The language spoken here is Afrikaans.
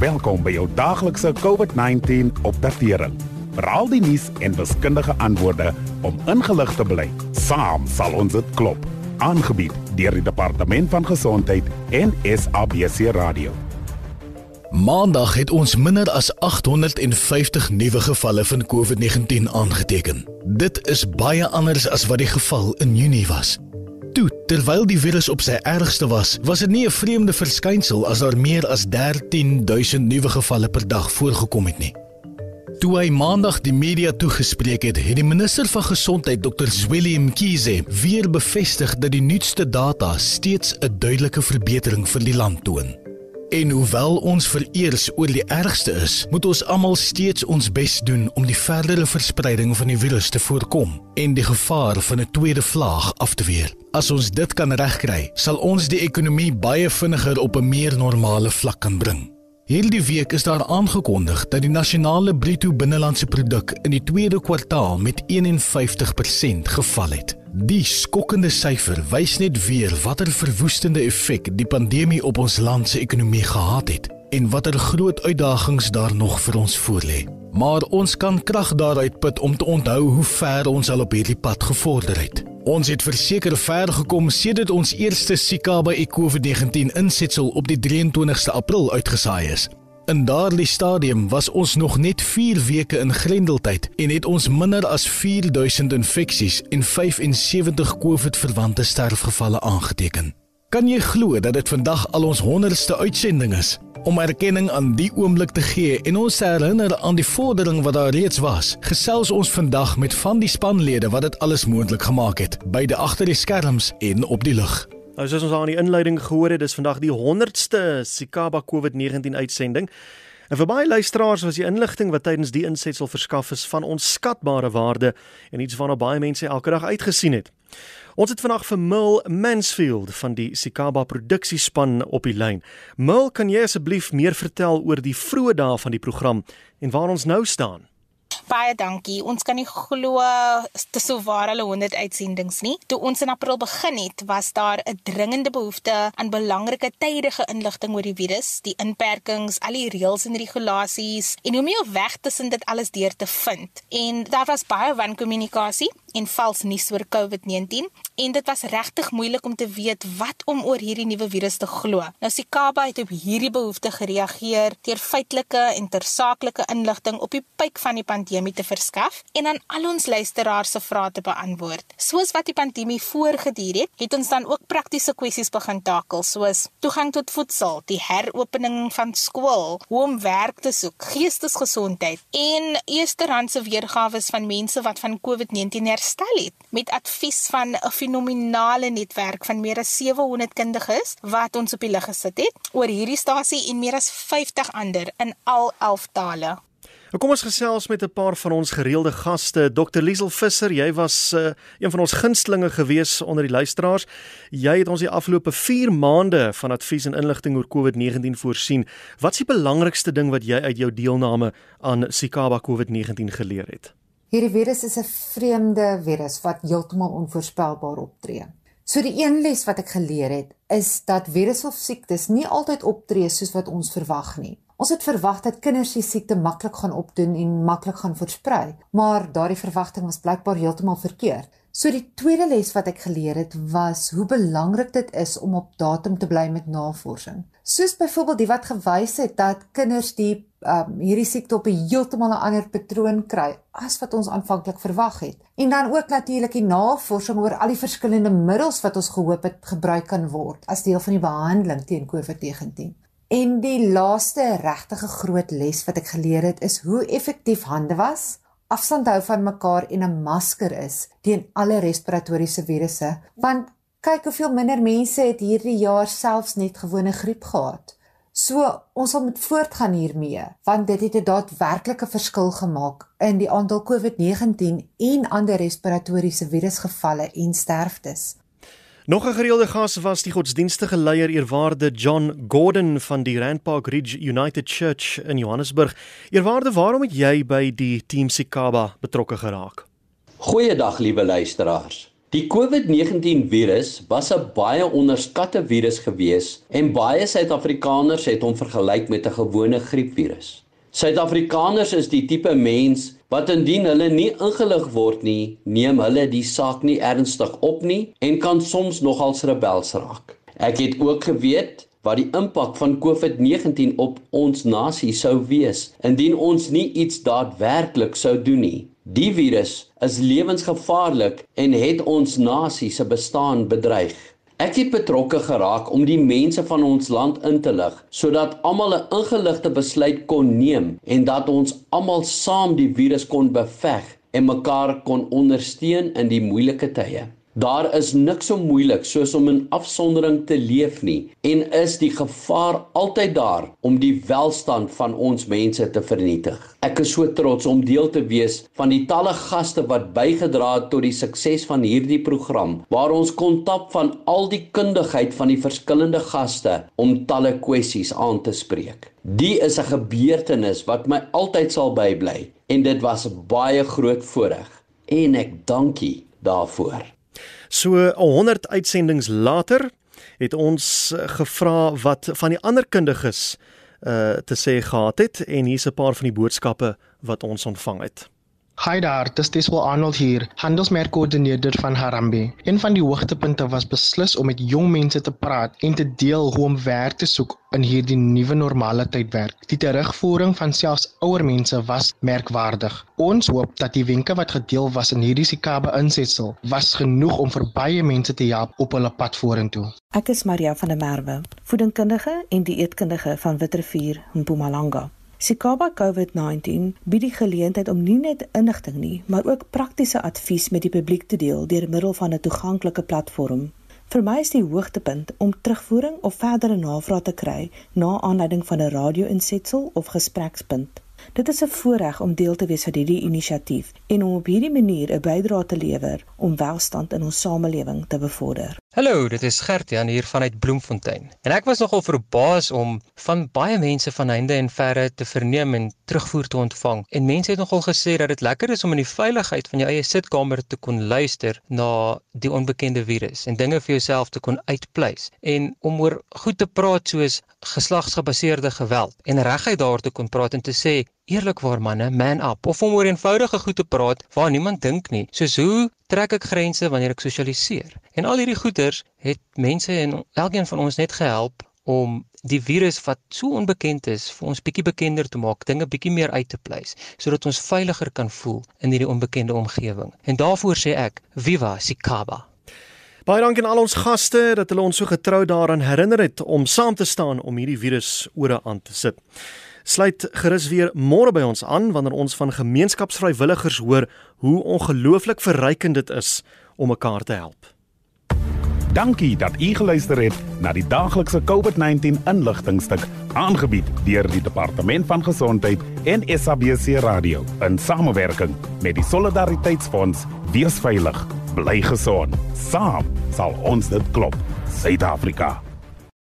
Welkom by jou daaglikse COVID-19 opdatering. Veral die nuus en wiskundige antwoorde om ingelig te bly. Saam sal ons dit klop. Aangebied deur die Departement van Gesondheid en SABC Radio. Maandag het ons minder as 850 nuwe gevalle van COVID-19 aangeteken. Dit is baie anders as wat die geval in Junie was. Terwyl die virus op sy ergste was, was dit nie 'n vreemde verskynsel as daar meer as 13000 nuwe gevalle per dag voorgekom het nie. Toe hy maandag die media toegespreek het, het die minister van gesondheid Dr. Zweli Mkhize weer bevestig dat die nuutste data steeds 'n duidelike verbetering vir die land toon. En hoewel ons vereers oor die ergste is, moet ons almal steeds ons bes doen om die verdere verspreiding van die virus te voorkom en die gevaar van 'n tweede vlaag af te weer. As ons dit kan regkry, sal ons die ekonomie baie vinniger op 'n meer normale vlak kan bring. Hierdie week is daar aangekondig dat die nasionale bruto binnelandse produk in die tweede kwartaal met 51% geval het. Die skokkende syfer wys net weer watter verwoestende effek die pandemie op ons land se ekonomie gehad het en watter groot uitdagings daar nog vir ons voorlê. Maar ons kan krag daaruit put om te onthou hoe ver ons al op hierdie pad gevorder het. Ons het verseker ver gekom sedert ons eerste Sikaba COVID-19 insetsel op die 23ste April uitgesaai is. In daardie stadium was ons nog net 4 weke in grendeltyd en het ons minder as 4000 infeksies en 75 COVID-verwante sterfgevalle aangeteken. Kan jy glo dat dit vandag al ons 100ste uitsending is? Om erkenning aan die oomblik te gee en ons herinner aan die vordering wat daar reeds was, gesels ons vandag met van die spanlede wat dit alles moontlik gemaak het, beide agter die skerms en op die lug. Nou soos ons aan die inleiding gehoor het, dis vandag die 100ste Sikaba COVID-19 uitsending. En vir baie luisteraars was die inligting wat tydens die insetsel verskaf is van onskatbare waarde en iets waarna baie mense elke dag uitgesien het. Ons het vandag vir Mil Mansfield van die Sikaba produksiespan op die lyn. Mil, kan jy asseblief meer vertel oor die vroeë dae van die program en waar ons nou staan? Baie dankie. Ons kan nie glo te sou waar hulle 100 uitsendings nie. Toe ons in April begin het, was daar 'n dringende behoefte aan belangrike tydige inligting oor die virus, die inperkings, al die reëls en regulasies en hoe om jou weg tussen dit alles deur te vind. En daar was baie wankommunikasie en vals nuus oor COVID-19 en dit was regtig moeilik om te weet wat om oor hierdie nuwe virus te glo. Nou Sikaba het op hierdie behoefte gereageer deur feitelike en tersaaklike inligting op die piek van die pandemie te verskaf en aan al ons luisteraars se vrae te beantwoord. Soos wat die pandemie voorgeduur het, het ons dan ook praktiese kwessies begin takel soos toegang tot voedsel, die heropening van skool, hoe om werk te soek, geestesgesondheid en eersterandse weergawe van mense wat van COVID-19 herstel het met advies van 'n fenominale netwerk van meer as 700 kundiges wat ons op die lig gesit het oor hierdie stasie en meer as 50 ander in al 11 tale. Nou kom ons gesels met 'n paar van ons gereelde gaste. Dr. Liesel Visser, jy was uh, een van ons gunstelinge gewees onder die luisteraars. Jy het ons die afgelope 4 maande van advies en inligting oor COVID-19 voorsien. Wat is die belangrikste ding wat jy uit jou deelname aan Sikaba COVID-19 geleer het? Hierdie virus is 'n vreemde virus wat heeltemal onvoorspelbaar optree. So die een les wat ek geleer het, is dat virus of siektes nie altyd optree soos wat ons verwag nie. Ons het verwag dat kinders die siekte maklik gaan opdoen en maklik gaan versprei, maar daardie verwagting was blykbaar heeltemal verkeerd. So die tweede les wat ek geleer het was hoe belangrik dit is om op datum te bly met navorsing. Soos byvoorbeeld die wat gewys het dat kinders die um, hierdie siekte op 'n heeltemal 'n ander patroon kry as wat ons aanvanklik verwag het. En dan ook natuurlik die navorsing oor al die verskillende middels wat ons gehoop het gebruik kan word as deel van die behandeling teen COVID-19. En die laaste regtige groot les wat ek geleer het is hoe effektief hande was, afstand hou van mekaar en 'n masker is teen alle respiratoriese virusse, want kyk hoeveel minder mense het hierdie jaar selfs net gewone griep gehad. So ons sal moet voortgaan hiermee want dit het 'n daadwerklike verskil gemaak in die aantal COVID-19 en ander respiratoriese virusgevalle en sterftes. Nog 'n gereelde gas was die godsdienstige leier eerwaarde John Gordon van die Randpark Ridge United Church in Johannesburg. Eerwaarde, waarom het jy by die Team Sikaba betrokke geraak? Goeiedag liewe luisteraars. Die COVID-19 virus was 'n baie onderskatte virus gewees en baie Suid-Afrikaners het hom vergelyk met 'n gewone griepvirus. Suid-Afrikaners is die tipe mens wat indien hulle nie ingelig word nie, neem hulle die saak nie ernstig op nie en kan soms nogals rebels raak. Ek het ook geweet wat die impak van COVID-19 op ons nasie sou wees indien ons nie iets daadwerklik sou doen nie. Die virus is lewensgevaarlik en het ons nasie se bestaan bedreig. Ek het betrokke geraak om die mense van ons land in te lig sodat almal 'n ingeligte besluit kon neem en dat ons almal saam die virus kon beveg en mekaar kon ondersteun in die moeilike tye. Daar is niks so moeilik soos om in afsondering te leef nie en is die gevaar altyd daar om die welstand van ons mense te vernietig. Ek is so trots om deel te wees van die talle gaste wat bygedra het tot die sukses van hierdie program waar ons kon tap van al die kundigheid van die verskillende gaste om talle kwessies aan te spreek. Die is 'n gebeurtenis wat my altyd sal bybly en dit was baie groot voorreg en ek dankie daarvoor. So 100 uitsendings later het ons eh, gevra wat van die ander kundiges uh te sê gehad het en hier's 'n paar van die boodskappe wat ons ontvang het. Hi daar, dis Deswel Arnold hier, handelsmerkkoördineerder van Harambe. Een van die hoogtepunte was beslis om met jong mense te praat en te deel hoe om werk te soek in hierdie nuwe normale tydwerk. Die terugvoering van selfs ouer mense was merkwaardig. Ons hoop dat die wenke wat gedeel was in hierdie Sikaba insetsel was genoeg om vir baie mense te help op hulle pad vorentoe. Ek is Maria van der Merwe, voedingkundige en dieetkundige van Witrifuur in Mpumalanga. Sikaba COVID-19 bied die geleentheid om nie net inligting nie, maar ook praktiese advies met die publiek te deel deur middel van 'n toeganklike platform. Vir my is die hoogtepunt om terugvoering of verdere navrae te kry na aanleiding van 'n radio-insetsel of gesprekspunt. Dit is 'n voorreg om deel te wees van hierdie inisiatief en om op hierdie manier 'n bydrae te lewer om welstand in ons samelewing te bevorder. Hallo, dit is Gert-Jan hier vanuit Bloemfontein. En ek was nogal verbaas om van baie mense van heinde en verre te verneem en terugvoer te ontvang. En mense het nogal gesê dat dit lekker is om in die veiligheid van jou eie sitkamer te kon luister na die onbekende virus en dinge vir jouself te kon uitpleis en om oor goed te praat soos geslagsgebaseerde geweld en regtig daar te kon praat en te sê eerlikwaar manne man up of om oor eenvoudige goed te praat waar niemand dink nie soos hoe trek ek grense wanneer ek sosialiseer en al hierdie goeters het mense en elkeen van ons net gehelp om die virus wat so onbekend is vir ons bietjie bekender te maak, dinge bietjie meer uit te pleis sodat ons veiliger kan voel in hierdie onbekende omgewing. En daarvoor sê ek, viva Sikaba. Baie dankie aan al ons gaste dat hulle ons so getrou daaraan herinner het om saam te staan om hierdie virus ore aan te sit. Sluit gerus weer môre by ons aan wanneer ons van gemeenskapsvrywilligers hoor hoe ongelooflik verrykend dit is om mekaar te help. Dankie dat u geluister het na die daaglikse COVID-19 inligtingstuk aangebied deur die Departement van Gesondheid en SABC Radio in samewerking met die Solidariteitsfonds. Wees veilig, bly gesond. Saam sal ons dit klop. Suid-Afrika.